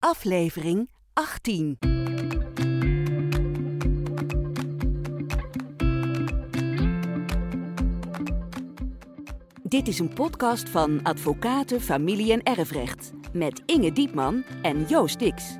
aflevering 18. Dit is een podcast van Advocaten, Familie en Erfrecht met Inge Diepman en Joost Dix.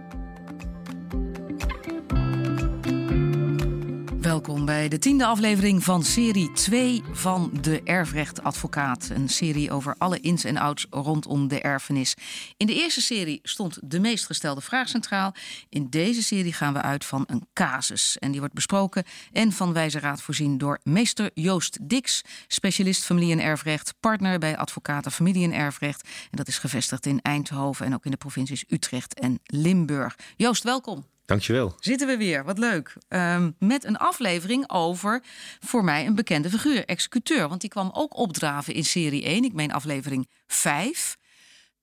Welkom bij de tiende aflevering van serie 2 van De Erfrechtadvocaat. Een serie over alle ins en outs rondom de erfenis. In de eerste serie stond de meest gestelde vraag centraal. In deze serie gaan we uit van een casus. En die wordt besproken en van wijze raad voorzien door meester Joost Dix, specialist familie- en erfrecht, partner bij advocaten familie- en erfrecht. En dat is gevestigd in Eindhoven en ook in de provincies Utrecht en Limburg. Joost, welkom. Dankjewel. Zitten we weer, wat leuk. Um, met een aflevering over voor mij een bekende figuur, executeur. Want die kwam ook opdraven in serie 1, ik meen aflevering 5.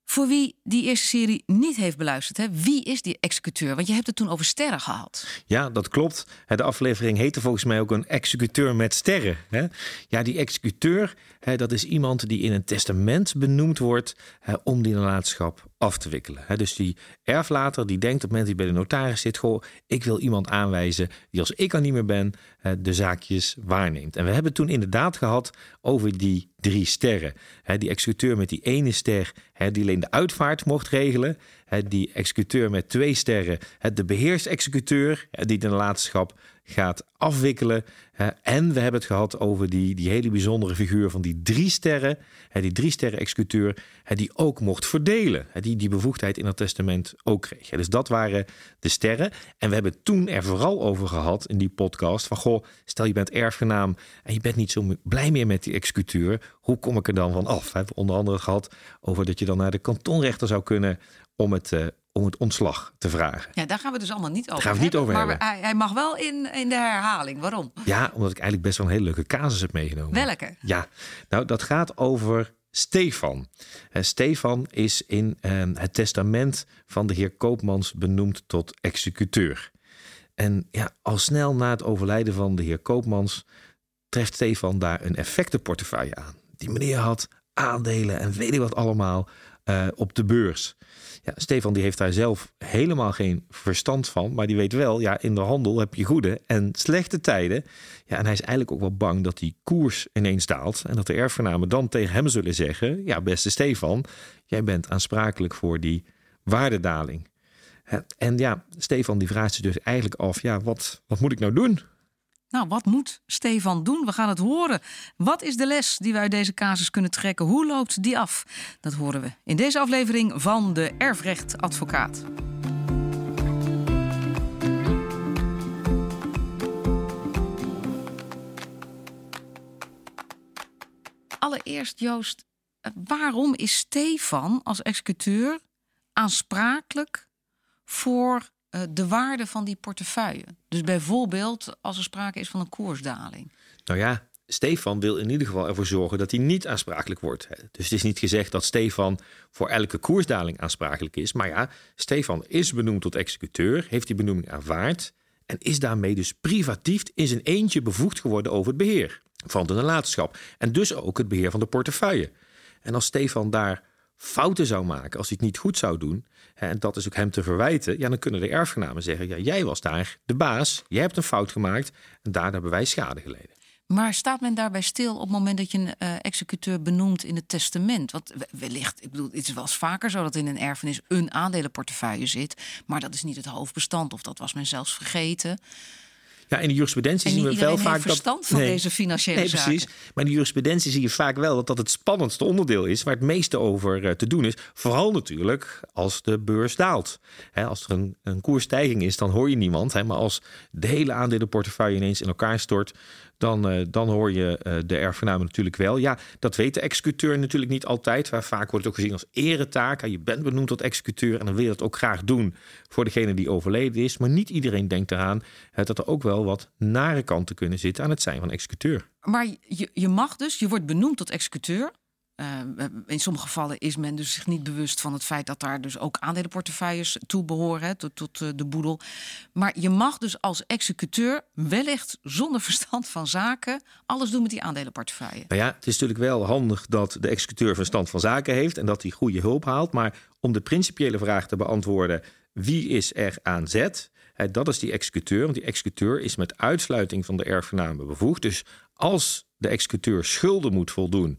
Voor wie die eerste serie niet heeft beluisterd, hè, wie is die executeur? Want je hebt het toen over sterren gehad. Ja, dat klopt. De aflevering heette volgens mij ook een executeur met sterren. Ja, die executeur, dat is iemand die in een testament benoemd wordt om die nalatenschap af te wikkelen. Dus die erflater die denkt op het moment dat hij bij de notaris zit, goh, ik wil iemand aanwijzen die als ik er niet meer ben, de zaakjes waarneemt. En we hebben toen inderdaad gehad over die drie sterren. Die executeur met die ene ster, die alleen de uitvaart mocht regelen. Die executeur met twee sterren, de beheersexecuteur, die de nalatenschap gaat afwikkelen. En we hebben het gehad over die, die hele bijzondere figuur van die drie sterren, die drie sterren executeur, die ook mocht verdelen. Die die bevoegdheid in het testament ook kreeg. Dus dat waren de sterren. En we hebben toen er vooral over gehad in die podcast van goh, stel je bent erfgenaam en je bent niet zo blij meer met die executeur. Hoe kom ik er dan van af? We hebben onder andere gehad over dat je dan naar de kantonrechter zou kunnen om het, uh, om het ontslag te vragen. Ja, daar gaan we dus allemaal niet over gaan we niet over maar hebben. Hij, hij, mag wel in, in de herhaling. Waarom? Ja, omdat ik eigenlijk best wel een hele leuke casus heb meegenomen. Welke? Ja, nou dat gaat over Stefan. Uh, Stefan is in uh, het testament van de heer Koopmans benoemd tot executeur. En ja, al snel na het overlijden van de heer Koopmans treft Stefan daar een effectenportefeuille aan. Die meneer had aandelen en weet ik wat allemaal uh, op de beurs. Ja, Stefan die heeft daar zelf helemaal geen verstand van, maar die weet wel, ja, in de handel heb je goede en slechte tijden. Ja, en hij is eigenlijk ook wel bang dat die koers ineens daalt en dat de erfgenamen dan tegen hem zullen zeggen: ja, beste Stefan, jij bent aansprakelijk voor die waardedaling. En ja, Stefan die vraagt zich dus eigenlijk af: ja, wat, wat moet ik nou doen? Nou, wat moet Stefan doen? We gaan het horen. Wat is de les die we uit deze casus kunnen trekken? Hoe loopt die af? Dat horen we in deze aflevering van de Erfrechtadvocaat. Allereerst, Joost, waarom is Stefan als executeur aansprakelijk voor de waarde van die portefeuille. Dus bijvoorbeeld als er sprake is van een koersdaling. Nou ja, Stefan wil in ieder geval ervoor zorgen dat hij niet aansprakelijk wordt. Dus het is niet gezegd dat Stefan voor elke koersdaling aansprakelijk is. Maar ja, Stefan is benoemd tot executeur, heeft die benoeming aanvaard en is daarmee dus privatief in zijn eentje bevoegd geworden over het beheer van de nalatenschap. En dus ook het beheer van de portefeuille. En als Stefan daar fouten zou maken, als hij het niet goed zou doen, en dat is ook hem te verwijten, ja, dan kunnen de erfgenamen zeggen: ja, jij was daar de baas, jij hebt een fout gemaakt en daardoor hebben wij schade geleden. Maar staat men daarbij stil op het moment dat je een uh, executeur benoemt in het testament? Want wellicht, ik bedoel, het is wel eens vaker zo dat in een erfenis een aandelenportefeuille zit, maar dat is niet het hoofdbestand of dat was men zelfs vergeten. Ja, in de jurisprudentie en zien we wel vaak dat. verstand van nee, deze financiële nee, zaken. precies. Maar in de jurisprudentie zie je vaak wel dat dat het spannendste onderdeel is, waar het meeste over uh, te doen is. Vooral natuurlijk als de beurs daalt. He, als er een, een koersstijging is, dan hoor je niemand. He, maar als de hele aandelenportefeuille ineens in elkaar stort, dan, uh, dan hoor je uh, de erfgenamen natuurlijk wel. Ja, dat weet de executeur natuurlijk niet altijd. Waar vaak wordt het ook gezien als eretaak. Je bent benoemd tot executeur en dan wil je dat ook graag doen voor degene die overleden is. Maar niet iedereen denkt eraan dat er ook wel wat nare kanten kunnen zitten aan het zijn van executeur. Maar je, je mag dus, je wordt benoemd tot executeur. In sommige gevallen is men dus zich niet bewust van het feit dat daar dus ook aandelenportefeuilles toe behoren, tot, tot de boedel. Maar je mag dus als executeur wellicht zonder verstand van zaken alles doen met die aandelenportefeuille. Nou ja, het is natuurlijk wel handig dat de executeur verstand van zaken heeft en dat hij goede hulp haalt. Maar om de principiële vraag te beantwoorden, wie is er aan zet? Dat is die executeur, want die executeur is met uitsluiting van de erfgename bevoegd. Dus als de executeur schulden moet voldoen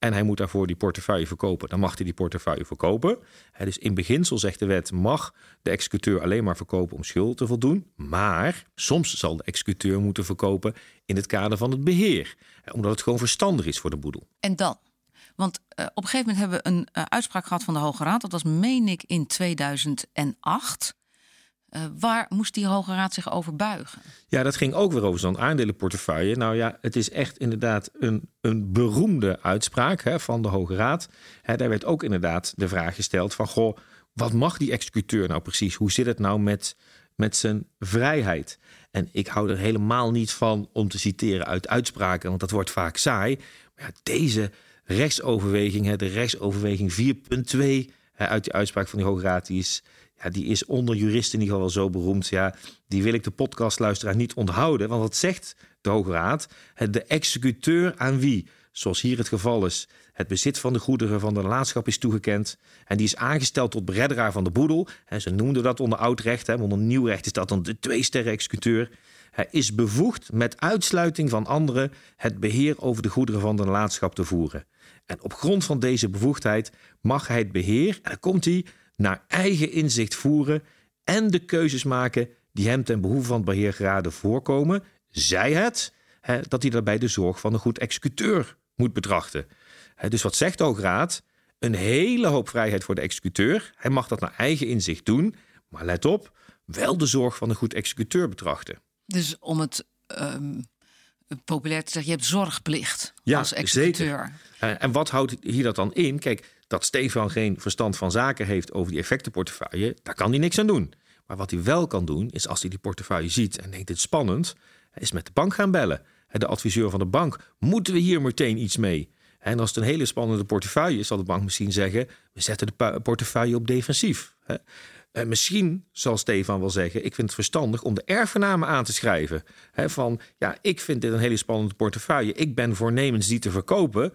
en hij moet daarvoor die portefeuille verkopen, dan mag hij die portefeuille verkopen. Dus in beginsel zegt de wet, mag de executeur alleen maar verkopen om schuld te voldoen. Maar soms zal de executeur moeten verkopen in het kader van het beheer, omdat het gewoon verstandig is voor de boedel. En dan? Want uh, op een gegeven moment hebben we een uh, uitspraak gehad van de Hoge Raad. Dat was, meen ik, in 2008. Uh, waar moest die Hoge Raad zich over buigen? Ja, dat ging ook weer over zo'n aandelenportefeuille. Nou ja, het is echt inderdaad een, een beroemde uitspraak hè, van de Hoge Raad. Hè, daar werd ook inderdaad de vraag gesteld van... goh, wat mag die executeur nou precies? Hoe zit het nou met, met zijn vrijheid? En ik hou er helemaal niet van om te citeren uit uitspraken... want dat wordt vaak saai. Maar ja, deze rechtsoverweging, de rechtsoverweging 4.2 uit die uitspraak van die Hoge Raad, die is, die is onder juristen in ieder geval wel zo beroemd. Ja, die wil ik de podcastluisteraar niet onthouden. Want wat zegt de Hoge Raad? De executeur aan wie, zoals hier het geval is, het bezit van de goederen van de nalatenschap is toegekend. En die is aangesteld tot beredderaar van de boedel. Ze noemden dat onder oud recht. Onder nieuw recht is dat dan de twee-sterren executeur. Hij is bevoegd met uitsluiting van anderen het beheer over de goederen van de nalatenschap te voeren. En op grond van deze bevoegdheid mag hij het beheer, en dan komt hij, naar eigen inzicht voeren en de keuzes maken die hem ten behoeve van het beheer geraden voorkomen, zij het hè, dat hij daarbij de zorg van een goed executeur moet betrachten. Hè, dus wat zegt de Raad? Een hele hoop vrijheid voor de executeur. Hij mag dat naar eigen inzicht doen, maar let op, wel de zorg van een goed executeur betrachten. Dus om het um, populair te zeggen, je hebt zorgplicht ja, als executeur. Uh, en wat houdt hier dat dan in? Kijk, dat Stefan geen verstand van zaken heeft over die effectenportefeuille, daar kan hij niks aan doen. Maar wat hij wel kan doen, is als hij die portefeuille ziet en denkt dit is spannend, is met de bank gaan bellen. De adviseur van de bank, moeten we hier meteen iets mee? En als het een hele spannende portefeuille is, zal de bank misschien zeggen: we zetten de portefeuille op defensief. Uh, misschien zal Stefan wel zeggen: Ik vind het verstandig om de erfgenamen aan te schrijven. van ja, ik vind dit een hele spannende portefeuille. Ik ben voornemens die te verkopen.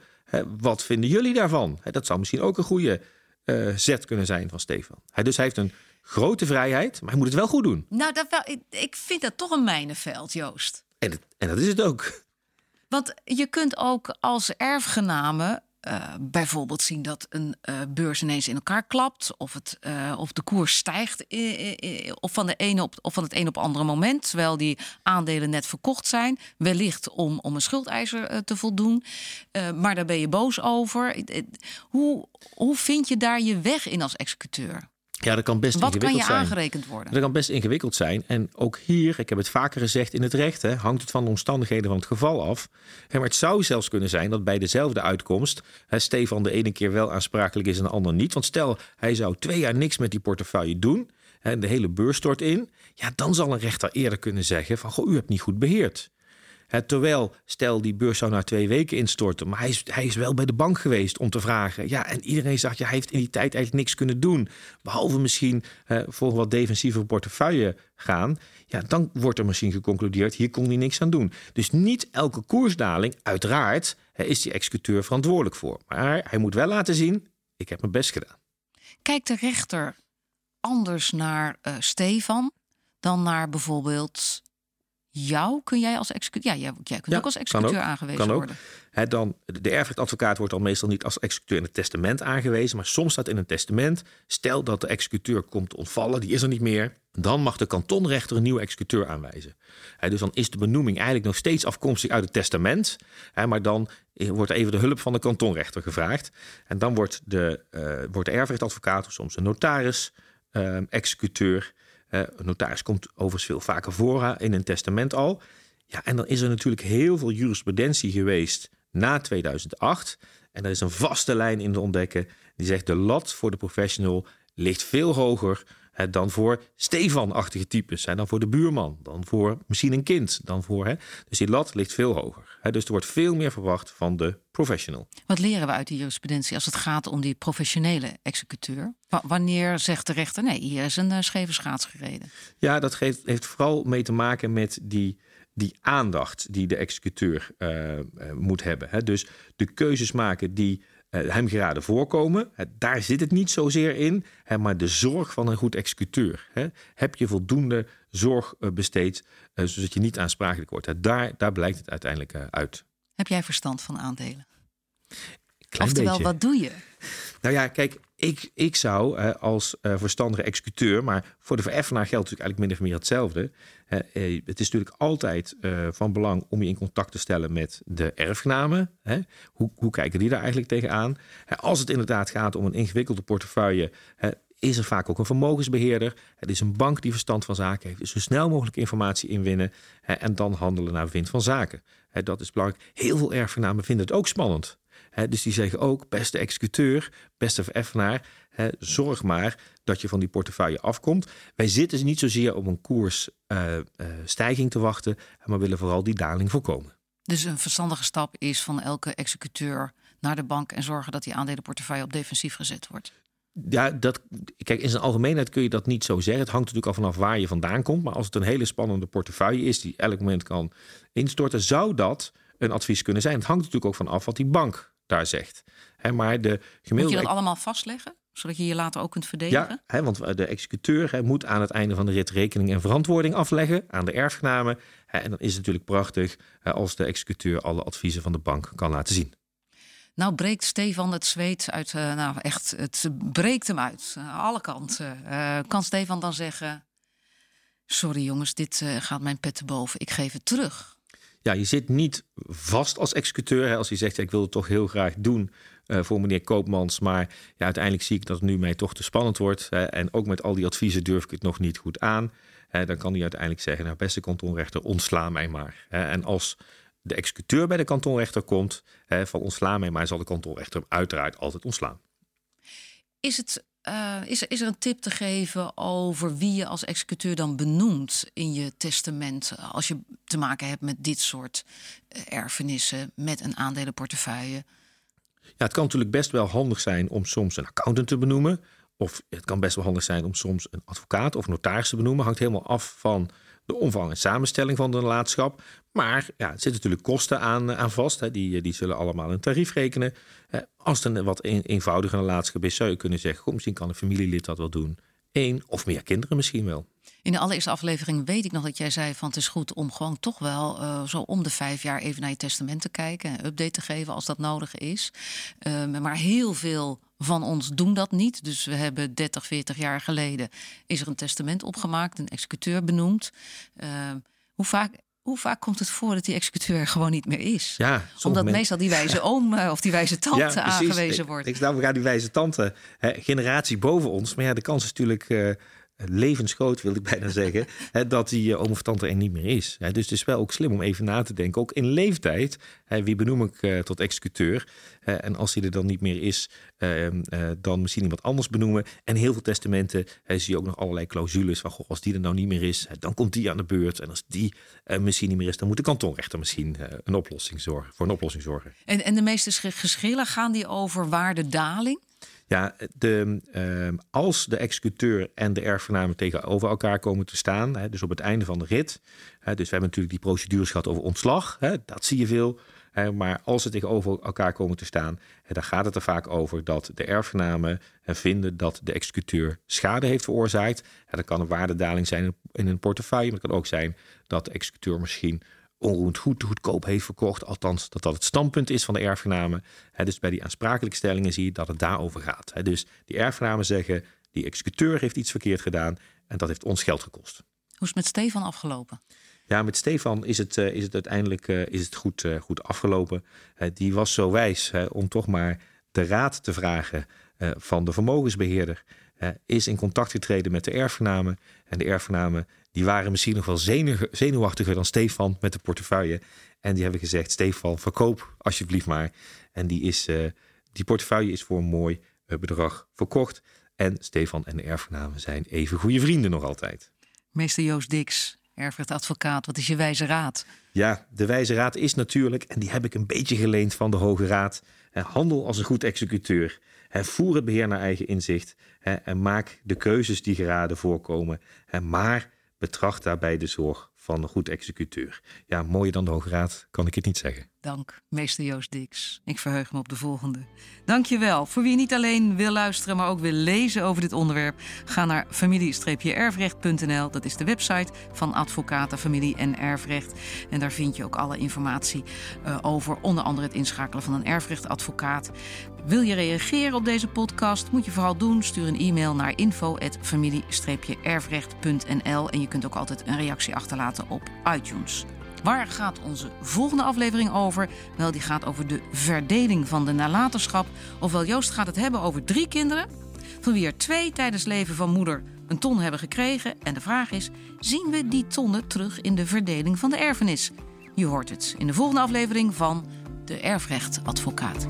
wat vinden jullie daarvan? dat zou misschien ook een goede uh, zet kunnen zijn van Stefan. dus hij heeft een grote vrijheid, maar hij moet het wel goed doen. Nou, dat wel, ik, ik vind dat toch een mijnenveld, Joost. En, en dat is het ook. Want je kunt ook als erfgename uh, bijvoorbeeld zien dat een uh, beurs ineens in elkaar klapt, of, het, uh, of de koers stijgt of, van de ene op, of van het een op andere moment, terwijl die aandelen net verkocht zijn, wellicht om, om een schuldeiser te voldoen. maar daar ben je boos over. Hoe, hoe vind je daar je weg in als executeur? Ja, dat kan best Wat ingewikkeld zijn. Wat kan je aangerekend worden? Dat kan best ingewikkeld zijn. En ook hier, ik heb het vaker gezegd in het recht, hè, hangt het van de omstandigheden van het geval af. Maar het zou zelfs kunnen zijn dat bij dezelfde uitkomst hè, Stefan de ene keer wel aansprakelijk is en de ander niet. Want stel, hij zou twee jaar niks met die portefeuille doen en de hele beurs stort in. Ja, dan zal een rechter eerder kunnen zeggen van, goh, u hebt niet goed beheerd terwijl, stel die beurs zou na twee weken instorten, maar hij is, hij is wel bij de bank geweest om te vragen. Ja, en iedereen zegt, ja, hij heeft in die tijd eigenlijk niks kunnen doen. Behalve misschien voor een wat defensieve portefeuille gaan. Ja, dan wordt er misschien geconcludeerd, hier kon hij niks aan doen. Dus niet elke koersdaling, uiteraard, is die executeur verantwoordelijk voor. Maar hij moet wel laten zien, ik heb mijn best gedaan. Kijkt de rechter anders naar uh, Stefan dan naar bijvoorbeeld jou kun jij als executeur. Ja, jij, jij kunt ook als executeur aangewezen kan worden. He, dan, de erfrechtadvocaat wordt al meestal niet als executeur in het testament aangewezen. Maar soms staat in een testament. Stel dat de executeur komt ontvallen, die is er niet meer. Dan mag de kantonrechter een nieuwe executeur aanwijzen. dus dan is de benoeming eigenlijk nog steeds afkomstig uit het testament. maar dan wordt even de hulp van de kantonrechter gevraagd. En dan wordt de, uh, wordt de erfrechtadvocaat, of soms een notaris, uh, executeur. Een notaris komt overigens veel vaker voor in een testament al. Ja, en dan is er natuurlijk heel veel jurisprudentie geweest na 2008. En er is een vaste lijn in te ontdekken die zegt de lat voor de professional ligt veel hoger dan voor Stefan-achtige types. dan voor de buurman. Dan voor misschien een kind. Dan voor, hè. Dus die lat ligt veel hoger. dus er wordt veel meer verwacht van de professional. Wat leren we uit die jurisprudentie als het gaat om die professionele executeur? wanneer zegt de rechter nee, hier is een uh, scheve schaats gereden? Ja, dat geeft, heeft vooral mee te maken met die die aandacht die de executeur uh, moet hebben. Hè. Dus de keuzes maken die hem geraden voorkomen, daar zit het niet zozeer in. Maar de zorg van een goed executeur. Heb je voldoende zorg besteed, zodat je niet aansprakelijk wordt. Daar, daar blijkt het uiteindelijk uit. Heb jij verstand van aandelen? Klein Oftewel, beetje. wat doe je? Nou ja, kijk, ik, ik zou als uh, verstandige executeur, maar voor de vereffenaar geldt natuurlijk eigenlijk min of meer hetzelfde. Uh, het is natuurlijk altijd van belang om je in contact te stellen met de erfgenamen. Hoe, hoe kijken die daar eigenlijk tegenaan? als het inderdaad gaat om een ingewikkelde portefeuille, is er vaak ook een vermogensbeheerder. Het is een bank die verstand van zaken heeft. Dus zo snel mogelijk informatie inwinnen en dan handelen naar wind van zaken. dat is belangrijk. Heel veel erfgenamen vinden het ook spannend dus die zeggen ook, beste executeur, beste vereffenaar, zorg maar dat je van die portefeuille afkomt. Wij zitten niet zozeer op een koersstijging uh, uh, te wachten, maar willen vooral die daling voorkomen. Dus een verstandige stap is van elke executeur naar de bank en zorgen dat die aandelenportefeuille op defensief gezet wordt. Ja, dat, kijk, in zijn algemeenheid kun je dat niet zo zeggen. Het hangt natuurlijk al vanaf waar je vandaan komt. Maar als het een hele spannende portefeuille is die elk moment kan instorten, zou dat een advies kunnen zijn. Het hangt natuurlijk ook van af wat die bank daar zegt. Maar de gemiddelde... Moet je dat allemaal vastleggen? Zodat je je later ook kunt verdedigen? Ja, want de executeur moet aan het einde van de rit rekening en verantwoording afleggen aan de erfgenamen. En dan is het natuurlijk prachtig als de executeur alle adviezen van de bank kan laten zien. Nou breekt Stefan het zweet uit, uh, nou echt, het breekt hem uit, uh, alle kanten. Uh, kan Stefan dan zeggen, sorry jongens, dit gaat mijn pet te boven, ik geef het terug ja, je zit niet vast als executeur. Hè, als je zegt, ik wil het toch heel graag doen uh, voor meneer Koopmans. Maar ja, uiteindelijk zie ik dat het nu mij toch te spannend wordt. Hè, en ook met al die adviezen durf ik het nog niet goed aan. Hè, dan kan hij uiteindelijk zeggen, nou beste kantonrechter, ontsla mij maar. En als de executeur bij de kantonrechter komt, van ontsla mij maar, zal de kantonrechter uiteraard altijd ontslaan. Is het uh, is, er, is er een tip te geven over wie je als executeur dan benoemt in je testament? Als je te maken hebt met dit soort uh, erfenissen, met een aandelenportefeuille? Ja, het kan natuurlijk best wel handig zijn om soms een accountant te benoemen. Of het kan best wel handig zijn om soms een advocaat of notaris te benoemen. Hangt helemaal af van de omvang en samenstelling van de nalatenschap. Maar ja, er zitten natuurlijk kosten aan, aan vast. Hè. Die, die zullen allemaal een tarief rekenen. Als het een wat een, eenvoudige nalatenschap is, zou je kunnen zeggen... Goh, misschien kan een familielid dat wel doen. Eén of meer kinderen misschien wel. In de allereerste aflevering weet ik nog dat jij zei van het is goed om gewoon toch wel uh, zo om de vijf jaar even naar je testament te kijken en update te geven als dat nodig is. Uh, maar heel veel van ons doen dat niet. Dus we hebben 30, 40 jaar geleden is er een testament opgemaakt, een executeur benoemd. Uh, hoe vaak hoe vaak komt het voor dat die executeur gewoon niet meer is? Ja, Omdat meestal die wijze oom of die wijze tante ja, aangewezen wordt. Ik, ik we gaan die wijze tante, hè, generatie boven ons. Maar ja, de kans is natuurlijk uh, levensgroot, wil ik bijna zeggen, hè, dat die oom of tante er niet meer is. Hè, dus het is wel ook slim om even na te denken, ook in leeftijd, hè, wie benoem ik uh, tot executeur? en als hij er dan niet meer is, ehm, dan misschien iemand anders benoemen. En heel veel testamenten zie je ook nog allerlei clausules van, goh, als die er nou niet meer is, dan komt die aan de beurt. En als die misschien niet meer is, dan moet de kantonrechter misschien een oplossing zorgen, voor een oplossing zorgen. En, en de meeste geschillen gaan die over waardedaling? Ja, de, uh, als de executeur en de erfgenamen tegenover elkaar komen te staan, hè, dus op het einde van de rit. Hè, dus we hebben natuurlijk die procedures gehad over ontslag, hè, dat zie je veel. Maar als ze tegenover elkaar komen te staan, dan gaat het er vaak over dat de erfgenamen vinden dat de executeur schade heeft veroorzaakt. Dat kan een waardedaling zijn in een portefeuille, maar het kan ook zijn dat de executeur misschien onroerend goed goedkoop heeft verkocht. Althans, dat dat het standpunt is van de erfgenamen. dus bij die aansprakelijkstellingen zie je dat het daarover gaat. dus die erfgenamen zeggen, die executeur heeft iets verkeerd gedaan en dat heeft ons geld gekost. Hoe is het met Stefan afgelopen? Ja, met Stefan is het, uh, is het uiteindelijk uh, is het goed, uh, goed afgelopen. die was zo wijs om toch maar de raad te vragen van de vermogensbeheerder. is in contact getreden met de erfgenamen. En de erfgenamen die waren misschien nog wel zenuwachtiger dan Stefan met de portefeuille. En die hebben gezegd: Stefan, verkoop alsjeblieft maar. En die, is, uh, die portefeuille is voor een mooi uh, bedrag verkocht. En Stefan en de erfgenamen zijn even goede vrienden nog altijd. Meester Joost Dix, erfrechtadvocaat, wat is je wijze raad? Ja, de wijze raad is natuurlijk, en die heb ik een beetje geleend van de Hoge Raad, handel als een goed executeur. Voer het beheer naar eigen inzicht en maak de keuzes die geraden voorkomen. Maar betracht daarbij de zorg van een goed executeur. Ja, mooier dan de Hoge Raad kan ik het niet zeggen. Dank, meester Joost Dix. Ik verheug me op de volgende. Dank je wel. Voor wie niet alleen wil luisteren, maar ook wil lezen over dit onderwerp, ga naar familie-erfrecht.nl. Dat is de website van Advocaten Familie en Erfrecht. En daar vind je ook alle informatie uh, over, onder andere het inschakelen van een erfrechtadvocaat. Wil je reageren op deze podcast? Moet je vooral doen. Stuur een e-mail naar info@familie-erfrecht.nl en je kunt ook altijd een reactie achterlaten op iTunes. Waar gaat onze volgende aflevering over? Wel, die gaat over de verdeling van de nalatenschap. Ofwel, Joost gaat het hebben over drie kinderen, van wie er twee tijdens leven van moeder een ton hebben gekregen. En de vraag is: zien we die tonnen terug in de verdeling van de erfenis? Je hoort het in de volgende aflevering van De Erfrechtadvocaat.